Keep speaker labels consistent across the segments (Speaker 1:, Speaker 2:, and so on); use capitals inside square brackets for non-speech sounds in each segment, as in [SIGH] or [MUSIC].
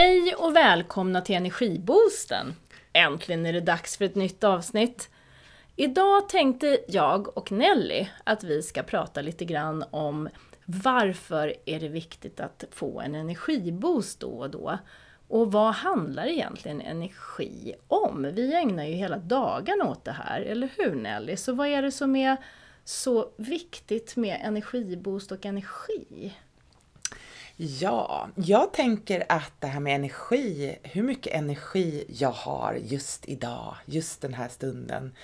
Speaker 1: Hej och välkomna till Energiboosten! Äntligen är det dags för ett nytt avsnitt. Idag tänkte jag och Nelly att vi ska prata lite grann om varför är det viktigt att få en energiboost då och då? Och vad handlar egentligen energi om? Vi ägnar ju hela dagarna åt det här, eller hur Nelly? Så vad är det som är så viktigt med energiboost och energi?
Speaker 2: Ja, jag tänker att det här med energi, hur mycket energi jag har just idag, just den här stunden,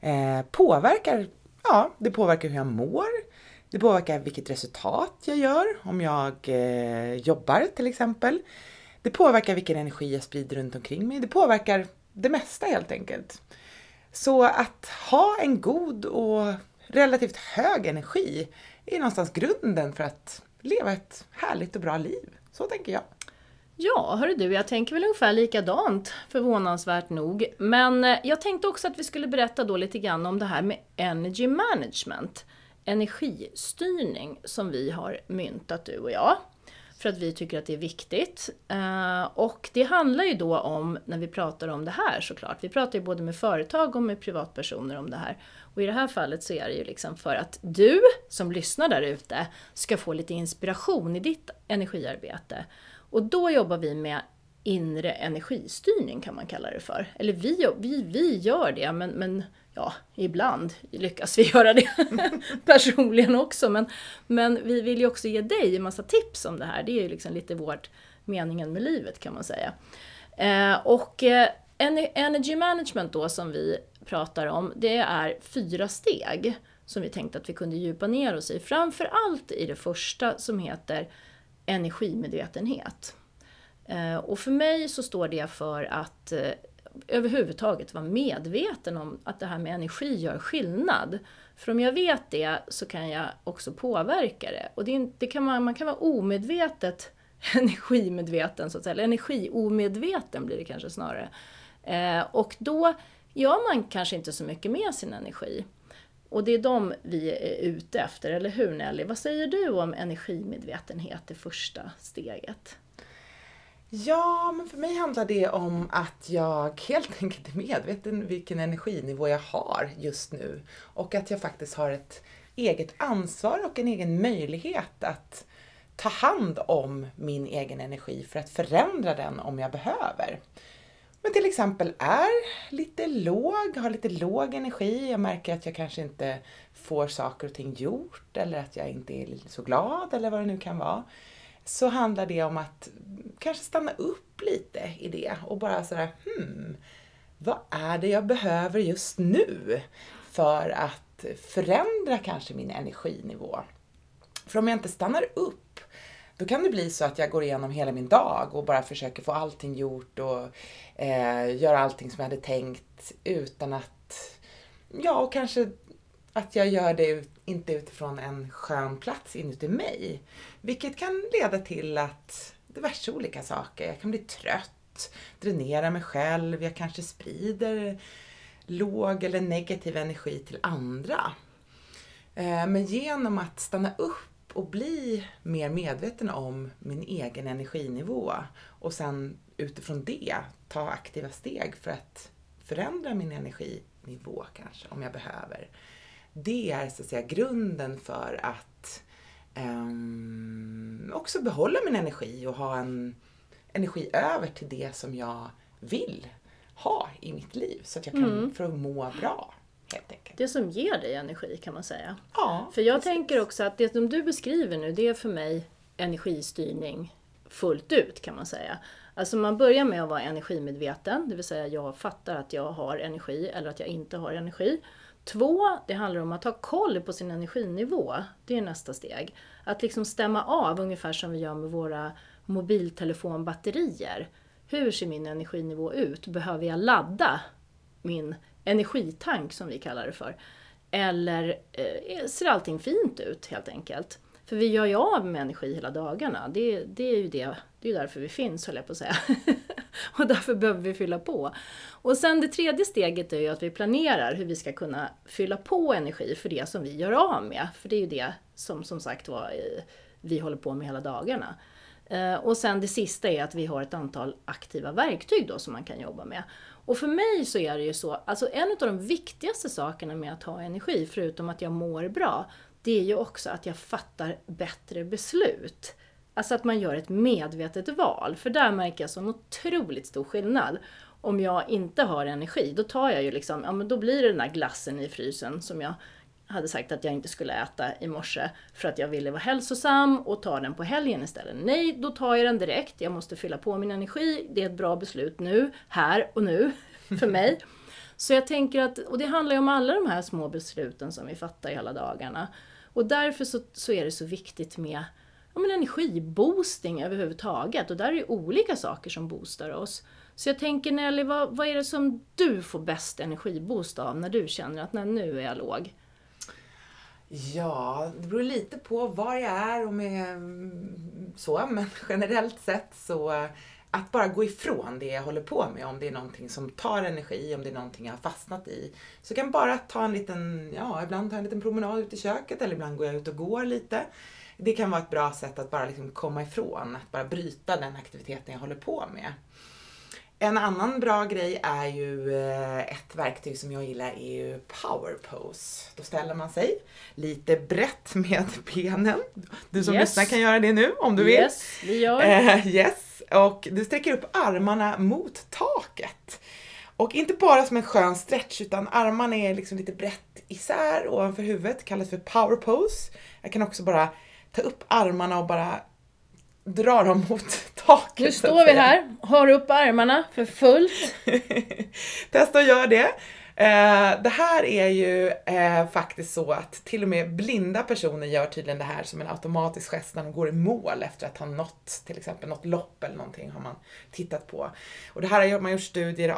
Speaker 2: eh, påverkar, ja, det påverkar hur jag mår, det påverkar vilket resultat jag gör om jag eh, jobbar till exempel. Det påverkar vilken energi jag sprider runt omkring mig. Det påverkar det mesta helt enkelt. Så att ha en god och relativt hög energi är någonstans grunden för att leva ett härligt och bra liv. Så tänker jag.
Speaker 1: Ja, hörru du, jag tänker väl ungefär likadant förvånansvärt nog. Men eh, jag tänkte också att vi skulle berätta då lite grann om det här med Energy Management. Energistyrning som vi har myntat du och jag. För att vi tycker att det är viktigt. Eh, och det handlar ju då om, när vi pratar om det här såklart, vi pratar ju både med företag och med privatpersoner om det här. Och i det här fallet så är det ju liksom för att du som lyssnar där ute ska få lite inspiration i ditt energiarbete. Och då jobbar vi med inre energistyrning kan man kalla det för. Eller vi, vi, vi gör det, men, men ja, ibland lyckas vi [LAUGHS] göra det [LAUGHS] personligen också. Men, men vi vill ju också ge dig en massa tips om det här. Det är ju liksom lite vårt meningen med livet kan man säga. Eh, och eh, Energy management då som vi pratar om, det är fyra steg som vi tänkte att vi kunde djupa ner oss i. Framförallt i det första som heter energimedvetenhet. Eh, och för mig så står det för att eh, överhuvudtaget vara medveten om att det här med energi gör skillnad. För om jag vet det så kan jag också påverka det. Och det, det kan man, man kan vara omedvetet [LAUGHS] energimedveten, så att säga. eller energiomedveten blir det kanske snarare. Eh, och då gör man kanske inte så mycket med sin energi. Och det är de vi är ute efter, eller hur Nelly? Vad säger du om energimedvetenhet, det första steget?
Speaker 2: Ja, men för mig handlar det om att jag helt [LAUGHS] enkelt är medveten vilken energinivå jag har just nu. Och att jag faktiskt har ett eget ansvar och en egen möjlighet att ta hand om min egen energi för att förändra den om jag behöver men till exempel är lite låg, har lite låg energi, jag märker att jag kanske inte får saker och ting gjort eller att jag inte är så glad eller vad det nu kan vara. Så handlar det om att kanske stanna upp lite i det och bara sådär, hmm, vad är det jag behöver just nu för att förändra kanske min energinivå? För om jag inte stannar upp då kan det bli så att jag går igenom hela min dag och bara försöker få allting gjort och eh, göra allting som jag hade tänkt utan att, ja, och kanske att jag gör det inte utifrån en skön plats inuti mig. Vilket kan leda till att diverse olika saker. Jag kan bli trött, dränera mig själv, jag kanske sprider låg eller negativ energi till andra. Eh, men genom att stanna upp och bli mer medveten om min egen energinivå och sen utifrån det ta aktiva steg för att förändra min energinivå kanske om jag behöver. Det är så att säga grunden för att um, också behålla min energi och ha en energi över till det som jag vill ha i mitt liv så att jag kan mm. få må bra.
Speaker 1: Det som ger dig energi kan man säga.
Speaker 2: Ja,
Speaker 1: för jag precis. tänker också att det som du beskriver nu, det är för mig energistyrning fullt ut kan man säga. Alltså man börjar med att vara energimedveten, det vill säga jag fattar att jag har energi eller att jag inte har energi. Två, det handlar om att ha koll på sin energinivå. Det är nästa steg. Att liksom stämma av, ungefär som vi gör med våra mobiltelefonbatterier. Hur ser min energinivå ut? Behöver jag ladda min energitank som vi kallar det för. Eller eh, ser allting fint ut helt enkelt? För vi gör ju av med energi hela dagarna. Det, det är ju det, det är därför vi finns höll jag på att säga. [LAUGHS] och därför behöver vi fylla på. Och sen det tredje steget är ju att vi planerar hur vi ska kunna fylla på energi för det som vi gör av med. För det är ju det som som sagt var eh, vi håller på med hela dagarna. Eh, och sen det sista är att vi har ett antal aktiva verktyg då som man kan jobba med. Och för mig så är det ju så, alltså en av de viktigaste sakerna med att ha energi, förutom att jag mår bra, det är ju också att jag fattar bättre beslut. Alltså att man gör ett medvetet val, för där märker jag sån otroligt stor skillnad. Om jag inte har energi, då tar jag ju liksom, ja men då blir det den där glassen i frysen som jag hade sagt att jag inte skulle äta i morse för att jag ville vara hälsosam och ta den på helgen istället. Nej, då tar jag den direkt. Jag måste fylla på min energi. Det är ett bra beslut nu, här och nu, [LAUGHS] för mig. Så jag tänker att, och det handlar ju om alla de här små besluten som vi fattar hela dagarna. Och därför så, så är det så viktigt med ja, men energiboosting överhuvudtaget. Och där är det olika saker som boostar oss. Så jag tänker Nelly, vad, vad är det som du får bäst energiboost av när du känner att nej, nu är jag låg?
Speaker 2: Ja, det beror lite på var jag är och med så, men [LAUGHS] generellt sett så att bara gå ifrån det jag håller på med, om det är någonting som tar energi, om det är någonting jag har fastnat i. Så kan bara ta en liten, ja, ibland ta en liten promenad ut i köket eller ibland går jag ut och går lite. Det kan vara ett bra sätt att bara liksom komma ifrån, att bara bryta den aktiviteten jag håller på med. En annan bra grej är ju eh, ett verktyg som jag gillar är ju power pose. Då ställer man sig lite brett med [LAUGHS] benen. Du som yes. lyssnar kan göra det nu om du vill.
Speaker 1: Yes, vi gör.
Speaker 2: Uh, yes, och du sträcker upp armarna mot taket. Och inte bara som en skön stretch utan armarna är liksom lite brett isär ovanför huvudet, kallas för power pose. Jag kan också bara ta upp armarna och bara dra dem mot [LAUGHS] taket.
Speaker 1: Nu står vi här, har upp armarna för fullt. [LAUGHS]
Speaker 2: Testa att göra det. Eh, det här är ju eh, faktiskt så att till och med blinda personer gör tydligen det här som en automatisk gest när de går i mål efter att ha nått till exempel något lopp eller någonting har man tittat på. Och det här har man gjort studier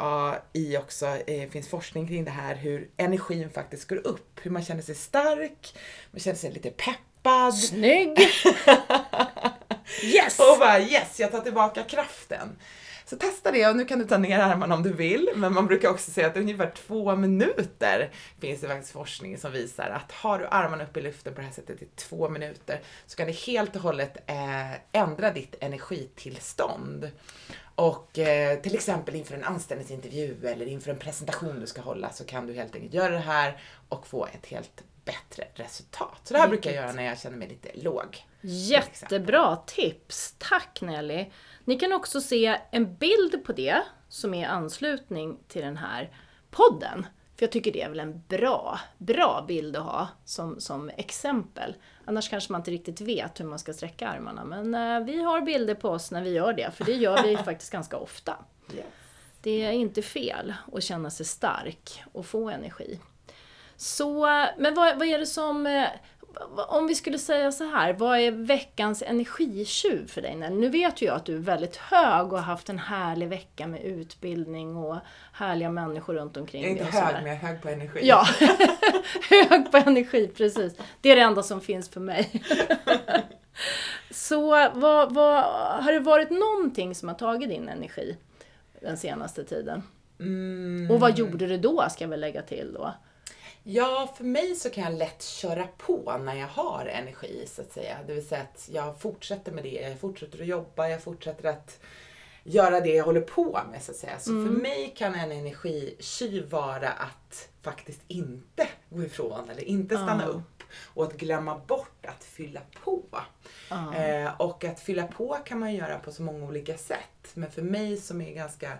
Speaker 2: i också, det eh, finns forskning kring det här hur energin faktiskt går upp, hur man känner sig stark, man känner sig lite peppad.
Speaker 1: Snygg! [LAUGHS]
Speaker 2: Yes! Och bara yes, jag tar tillbaka kraften. Så testa det och nu kan du ta ner armarna om du vill, men man brukar också säga att ungefär två minuter finns det faktiskt forskning som visar att har du armarna upp i luften på det här sättet i två minuter så kan det helt och hållet eh, ändra ditt energitillstånd. Och eh, till exempel inför en anställningsintervju eller inför en presentation du ska hålla så kan du helt enkelt göra det här och få ett helt bättre resultat. Så det här brukar jag göra när jag känner mig lite låg.
Speaker 1: Jättebra tips! Tack Nelly! Ni kan också se en bild på det som är anslutning till den här podden. För jag tycker det är väl en bra, bra bild att ha som, som exempel. Annars kanske man inte riktigt vet hur man ska sträcka armarna. Men eh, vi har bilder på oss när vi gör det, för det gör vi [LAUGHS] faktiskt ganska ofta.
Speaker 2: Yes.
Speaker 1: Det är inte fel att känna sig stark och få energi. Så, men vad, vad är det som... Om vi skulle säga så här, vad är veckans energitjuv för dig? Nu vet ju jag att du är väldigt hög och har haft en härlig vecka med utbildning och härliga människor runt omkring
Speaker 2: dig. Jag är inte hög, men jag är hög på energi.
Speaker 1: Ja, [LAUGHS] hög på energi, precis. Det är det enda som finns för mig. [LAUGHS] Så vad, vad, har det varit någonting som har tagit din energi den senaste tiden?
Speaker 2: Mm.
Speaker 1: Och vad gjorde du då, ska vi lägga till då?
Speaker 2: Ja, för mig så kan jag lätt köra på när jag har energi så att säga. Det vill säga att jag fortsätter med det, jag fortsätter att jobba, jag fortsätter att göra det jag håller på med så att säga. Så mm. för mig kan en energitjuv vara att faktiskt inte gå ifrån eller inte stanna uh. upp och att glömma bort att fylla på.
Speaker 1: Uh.
Speaker 2: Eh, och att fylla på kan man göra på så många olika sätt. Men för mig som är ganska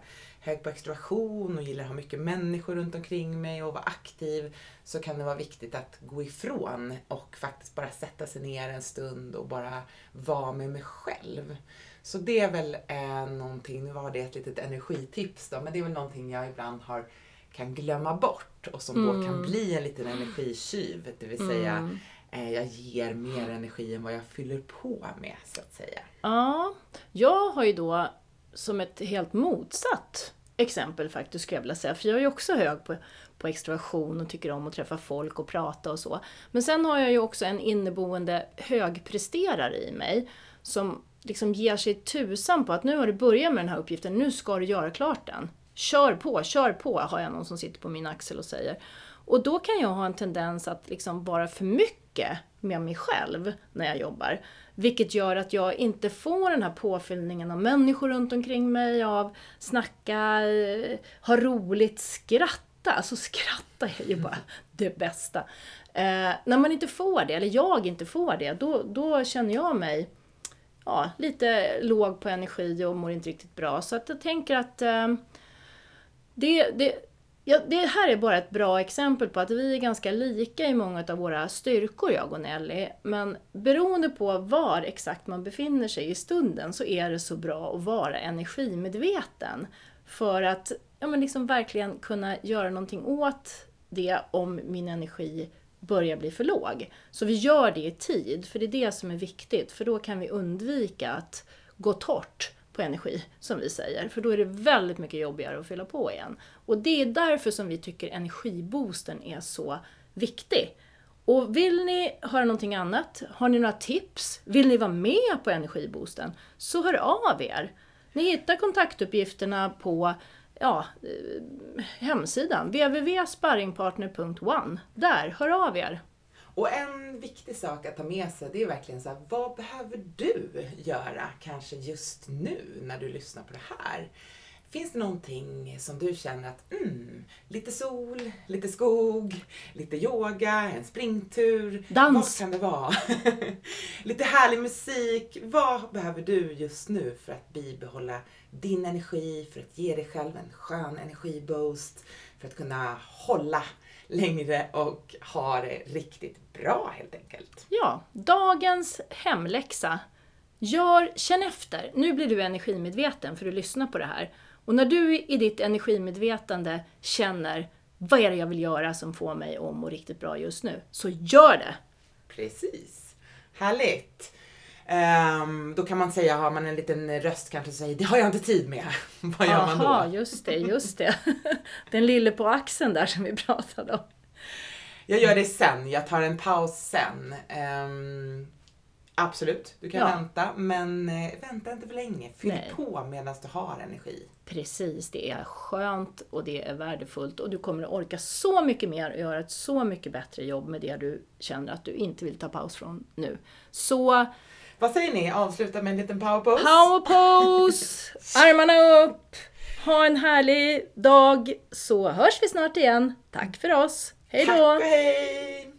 Speaker 2: hög på extroversion och gillar att ha mycket människor runt omkring mig och vara aktiv så kan det vara viktigt att gå ifrån och faktiskt bara sätta sig ner en stund och bara vara med mig själv. Så det är väl eh, någonting, nu var det ett litet energitips då, men det är väl någonting jag ibland har kan glömma bort och som mm. då kan mm. bli en liten energitjuv. Det vill säga mm. eh, jag ger mer energi än vad jag fyller på med så att säga.
Speaker 1: Ja, jag har ju då som ett helt motsatt exempel faktiskt skulle jag vilja säga. För jag är ju också hög på, på extroversion och tycker om att träffa folk och prata och så. Men sen har jag ju också en inneboende högpresterare i mig som liksom ger sig tusan på att nu har du börjat med den här uppgiften, nu ska du göra klart den. Kör på, kör på, har jag någon som sitter på min axel och säger. Och då kan jag ha en tendens att liksom vara för mycket med mig själv när jag jobbar. Vilket gör att jag inte får den här påfyllningen av människor runt omkring mig, av snacka, eh, ha roligt, skratta. Alltså skratta är ju bara [LAUGHS] det bästa. Eh, när man inte får det, eller jag inte får det, då, då känner jag mig ja, lite låg på energi och mår inte riktigt bra. Så att jag tänker att eh, det, det, ja, det här är bara ett bra exempel på att vi är ganska lika i många av våra styrkor, jag och Nelly. Men beroende på var exakt man befinner sig i stunden så är det så bra att vara energimedveten. För att ja, men liksom verkligen kunna göra någonting åt det om min energi börjar bli för låg. Så vi gör det i tid, för det är det som är viktigt. För då kan vi undvika att gå torrt på energi, som vi säger. För då är det väldigt mycket jobbigare att fylla på igen. Och det är därför som vi tycker energiboosten är så viktig. Och vill ni höra någonting annat? Har ni några tips? Vill ni vara med på energiboosten? Så hör av er! Ni hittar kontaktuppgifterna på ja, eh, hemsidan www.sparringpartner.one. Där, hör av er!
Speaker 2: Och en viktig sak att ta med sig, det är verkligen så här, vad behöver du göra kanske just nu när du lyssnar på det här? Finns det någonting som du känner att, mm, lite sol, lite skog, lite yoga, en springtur.
Speaker 1: Dans!
Speaker 2: Vad kan det vara? [LAUGHS] lite härlig musik. Vad behöver du just nu för att bibehålla din energi, för att ge dig själv en skön energiboost, för att kunna hålla längre och ha det riktigt bra helt enkelt.
Speaker 1: Ja, dagens hemläxa. Gör, känn efter. Nu blir du energimedveten för du lyssnar på det här. Och när du i ditt energimedvetande känner vad är det jag vill göra som får mig att må riktigt bra just nu, så gör det!
Speaker 2: Precis. Härligt! Um, då kan man säga, har man en liten röst kanske säger det har jag inte tid med. [LAUGHS] Vad gör
Speaker 1: Aha,
Speaker 2: man
Speaker 1: då? just det, just det. [LAUGHS] Den lille på axeln där som vi pratade om.
Speaker 2: Jag gör det sen, jag tar en paus sen. Um, absolut, du kan
Speaker 1: Ja.
Speaker 2: vänta, men eh, vänta inte för länge. Fyll
Speaker 1: Nej.
Speaker 2: på medan du har energi.
Speaker 1: Precis, det är skönt och det är värdefullt och du kommer att orka så mycket mer och göra ett så mycket bättre jobb med det du känner att du inte vill ta paus från nu. Så
Speaker 2: Vad säger ni? Avsluta med en liten powerpose?
Speaker 1: power pose! [LAUGHS] Armarna upp! Ha en härlig dag så hörs vi snart igen. Tack för oss! Hej då!
Speaker 2: Tack och hej!